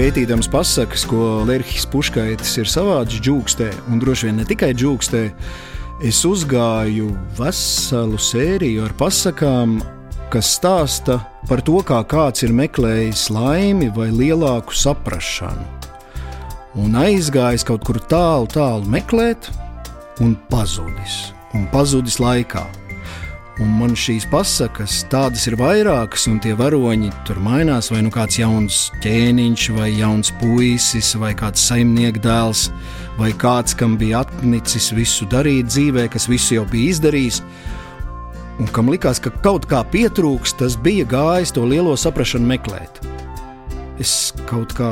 Pētīdams pasakas, ko Lerhis Puškaitis ir savāds džūkstē, un droši vien ne tikai džūkstē, es uzgāju veselu sēriju ar pasakām, kas stāsta par to, kā kāds ir meklējis laimi vai lielāku saprāšanu. Un aizgājis kaut kur tālu, tālu meklēt, un pazudis, un pazudis laikā. Un man šīs pasakas, tādas ir vairākas, un tie varoņi tur mainās. Vai nu kāds jauns ķēniņš, vai jauns puisis, vai kāds saimnieks dēls, vai kāds, kam bija atnicis visu darīt dzīvē, kas visu jau bija izdarījis. Un kam likās, ka kaut kā pietrūks, tas bija gājis to lielo saprāšanu meklēt. Es kaut kā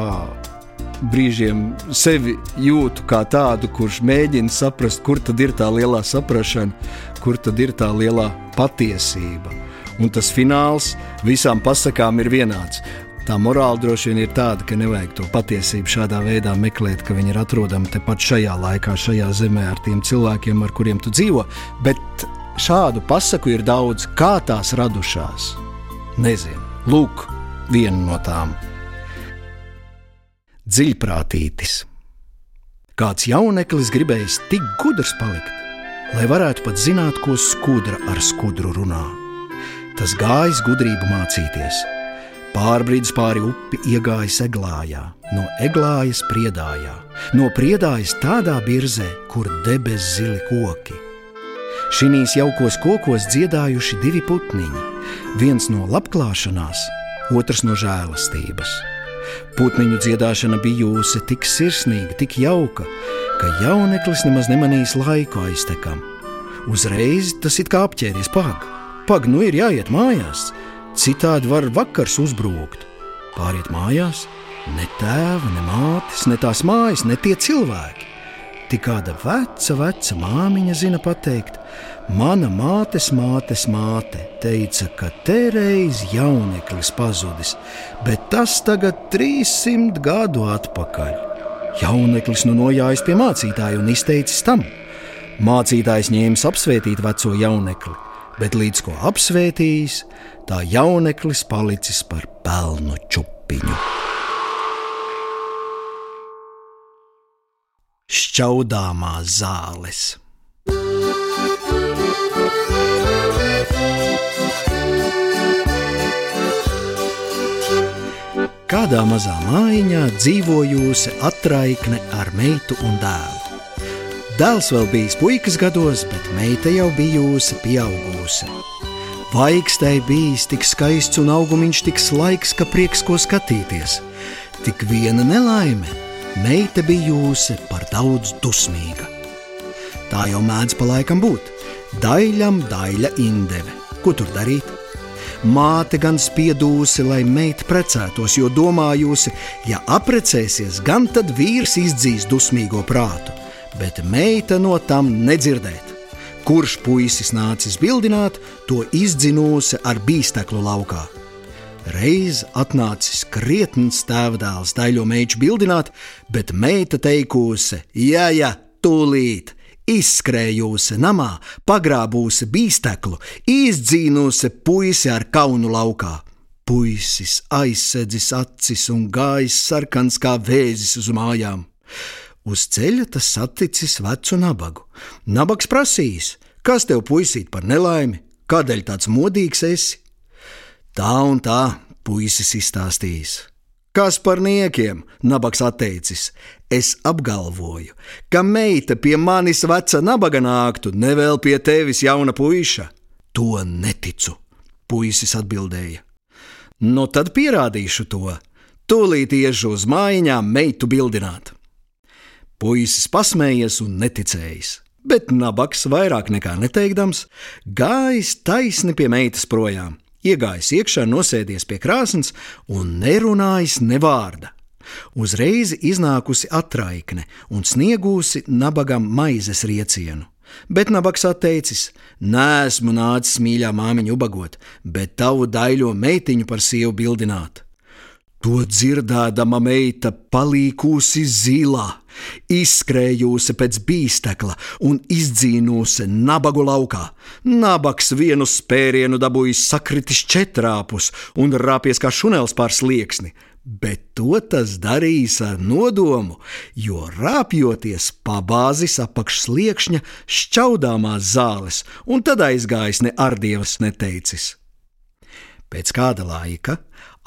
brīžiem sevi jūtu kā tādu, kurš mēģina saprast, kur tad ir tā lielā saprāšana, kur tad ir tā lielā patiesība. Un tas fināls visām pasakām ir vienāds. Tā morāla droši vien ir tāda, ka nevajag to patiesību šādā veidā meklēt, ka viņi ir atrodami tepat šajā laikā, šajā zemē ar tiem cilvēkiem, ar kuriem tu dzīvo. Bet šādu pasaku ir daudz, kā tās radušās. Nezinu, lūk, viena no tām dziļprātītis. Kāds jauneklis gribējis tik gudrs palikt, lai varētu pat zināt, ko skudra ar skudru runā. Tas gājis gudrību mācīties. Pārbrīdis pāri upi iegājis eglājā, no eglājas priedājā, no priedājas tādā birzē, kur debes zili koki. Šīs jaukos kokos dziedājuši divi putniņi, viens no labklāšanās, otrs no žēlastības. Putniņu dziedāšana bijusi tik sirsnīga, tik jauka, ka jauneklis nemaz nemanījis laiku aiztekam. Uzreiz tas it kā apķēries pag, pag, nu ir jāiet mājās, citādi var vakars uzbrukt. Pāriet mājās, ne tēva, ne mātes, ne tās mājas, ne tie cilvēki. Tik kāda veca, veca māmiņa zina pateikt, mana mātes mātes māte teica, ka te reiz jauneklis pazudis, bet tas tagad 300 gadu atpakaļ. Jauneklis nu nojājis pie mācītāja un izteicis tam. Mācītājs ņēmis apsvētīt veco jaunekli, bet līdz ko apsvētījis, tā jauneklis palicis par pelnu čupiņu. Šķaudāmās zāles. Kādā mazā mājiņā dzīvojusi atraikne ar meitu un dēlu. Dēls vēl bijis puikas gados, bet meita jau bijusi pieaugusi. Vaikstei bijis tik skaists un augumiņš tik slaiks, ka prieks ko skatīties. Tik viena nelaime meita bijusi par daudz dusmīga. Tā jau mēdz pa laikam būt. Daļam daļa indeve. Ko tur darīt? Māte gan spiedūsi, lai meita precētos, jo domājusi, ja apprecēsies, gan tad vīrs izdzīs dusmīgo prātu, bet meita no tam nedzirdēt. Kurš puisis nācis bildināt, to izdzinusi ar bīsteklu laukā. Reiz atnācis krietns tēvdēls daļo meitu bildināt, bet meita teikusi: Jā, jā, tūlīt! Izskrējusi namā, pagrābusi bīsteklu, izdzīnusi puisi ar kaunu laukā. Puisis aizsedzis acis un gājis sarkans kā vēzis uz mājām. Uz ceļa tas saticis vecu nabagu. Nabags prasīs, kas tev puisīt par nelaimi, kādēļ tāds modīgs esi? Tā un tā puisis izstāstījis. Kas par niekiem? Nabaks atteicis. Es apgalvoju, ka meita pie manis veca nabaga nāktu, nevēl pie tevis jauna puika. To neticu, puisis atbildēja. Nu tad pierādīšu to. Tūlīt iešu uz mājiņām meitu bildināt. Puisis pasmējies un neticējis, bet nabaks vairāk nekā neteikdams, gājis taisni pie meitas projām iegājis iekšā, nosēdies pie krāsnes un nerunājis ne vārda. Uzreiz iznākusi atraikne un sniegusi nabagam maizes riecienu. Bet nabaks atteicis: Nē, nācis mīļā māmiņa ubagot, bet tavu daļo meitiņu par sievu bildināt. To dzirdēdama meita palīkusi zilā, izskrējusi pēc bīstekla un izdzīnusi nabagu laukā. Nabaks vienu spērienu dabūjis sakritis četrāpus un rāpies kā šunels pār slieksni, bet to tas darīs ar nodomu, jo rāpjoties pabāzis apakšsliekšņa šķaudāmās zāles, un tad aizgājis ne ardievas neteicis. Pēc kāda laika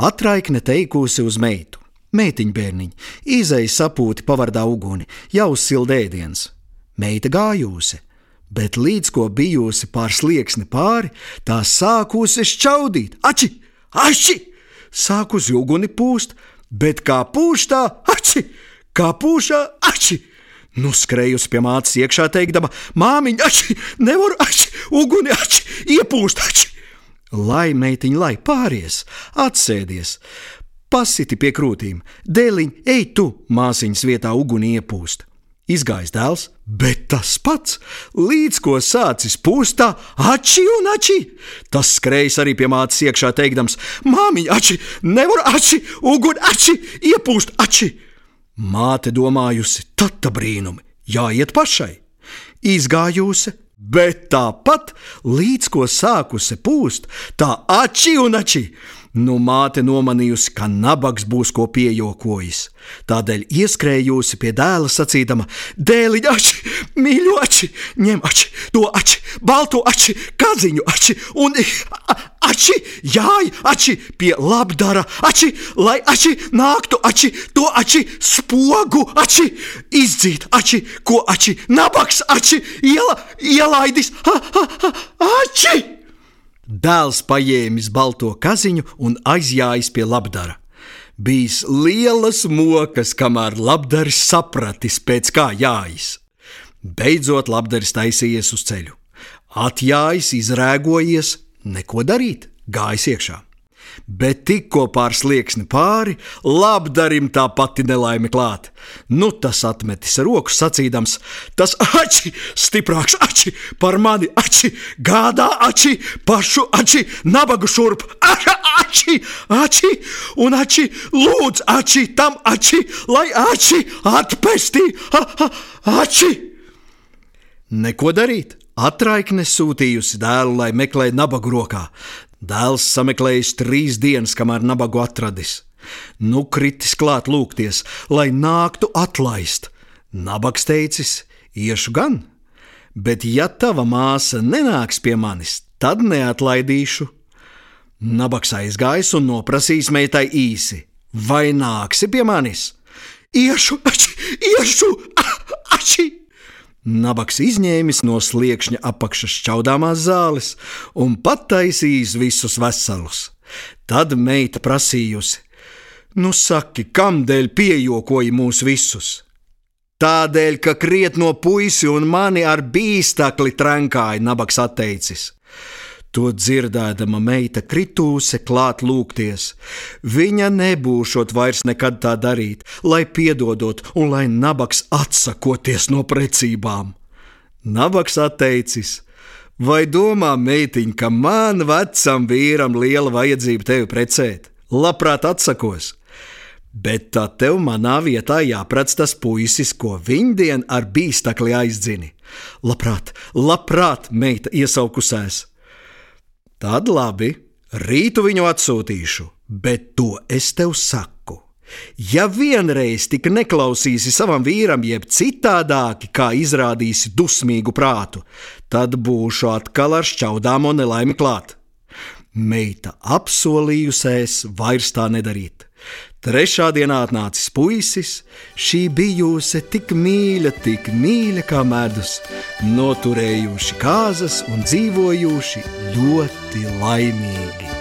atraikne teikusi uz meitu. Meitiņa bērniņa, izēja sapūti pavardā uguni, jau sildēdiens. Meita gājusi, bet līdz ko bijusi pār slieksni pāri, tā sākusi šķaudīt, ači, ači! Sākusi uguni pūst, bet kā pūš tā, ači, kā pūšā, ači! Nu, skrējusi pie mātes iekšā, teikdama, māmiņa, ači, nevaru, ači, uguni, ači, iepūst, ači! Lai meitiņa, lai pāries, atsēdies, pasiti pie krūtīm, dēliņ, ej tu māsiņas vietā uguni iepūst. Izgājis dēls, bet tas pats, līdz ko sācis pūstā, ači un ači. Tas skrējis arī pie mātes iekšā, teikdams: Māmiņa, ači, nevar ači, ugun ači, iepūst ači. Māte domājusi, tad tā brīnumi, jāiet pašai. Izgājusi, bet tāpat, līdz ko sākusi pūst, tā ači un ači. Nu, māte nomanījusi, ka nabaks būs ko piejokojis. Tādēļ ieskrējusi pie dēla sacīdama: Dēliņ, ači, mīļo ači, ņem ači, to ači, balto ači, kaziņu ači un ači, jāj, ači pie labdara, ači, lai ači nāktu ači, to ači, spogu ači, izdzīt ači, ko ači, nabaks ači, iela, ielaidis, ha, ha, ha, ači! Dēls paņēmis balto kaziņu un aizjājis pie labdara. Bijis lielas mokas, kamēr labdaris sapratis, pēc kā jājas. Beidzot, labdaris taisījies uz ceļu. Atjājis, izrēgojies, neko darīt, gājis iekšā bet tikko pār slieksni pāri, labdarim tā pati nelaime klāt. Nu, tas atmetis roku sacīdams: Tas ači, stiprāks ači, par mani ači, gādā ači, pašu ači, nabagu šurp, ači, ači, ači, un ači, lūdz ači, tam ači, lai ači atpestī, a, a, ači. Neko darīt. Atraikne sūtījusi dēlu, lai meklē nabagu rokā. Dēls sameklējis trīs dienas, kamēr nabagu atradis. Nu, kritis klāt lūgties, lai nāktu atlaist. Nabaks teicis: Iešu gan, bet ja tava māsa nenāks pie manis, tad neatlaidīšu. Nabaks aizgājis un noprasījis meitai īsi: Vai nāksi pie manis? Iešu, ači, iešu, ači! Nabaks izņēmis no sliekšņa apakšas čaudāmās zāles un pataisījis visus veselus. Tad meita prasījusi: Nu, saki, kādēļ piejokoji mūs visus? Tādēļ, ka krietno puisi un mani ar bīstakli trenkāja, nabaks atteicis. To dzirdēdama meita kritūse klāt lūgties. Viņa nebūšot vairs nekad tā darīt, lai piedodot un lai nabaks atsakoties no precībām. Nabaks atteicis: Vai domā, meitiņ, ka man vecam vīram liela vajadzība tevi precēt? Labprāt atsakos! Bet tā tev manā vietā jāprec tas puisis, ko viņdien ar bīstakli aizdzini. Labprāt, labprāt, meita iesaukusēs! Tad labi, rītu viņu atsūtīšu, bet to es tev saku. Ja vienreiz tik neklausīsi savam vīram, jeb citādāki, kā izrādīsi dusmīgu prātu, tad būšu atkal ar šķaudām un nelaimi klāt. Meita apsolījusies vairs tā nedarīt. Trešā dienā atnācis puisis, šī bijusi tik mīļa, tik mīļa kā medus, noturējuši kāzas un dzīvojuši ļoti laimīgi.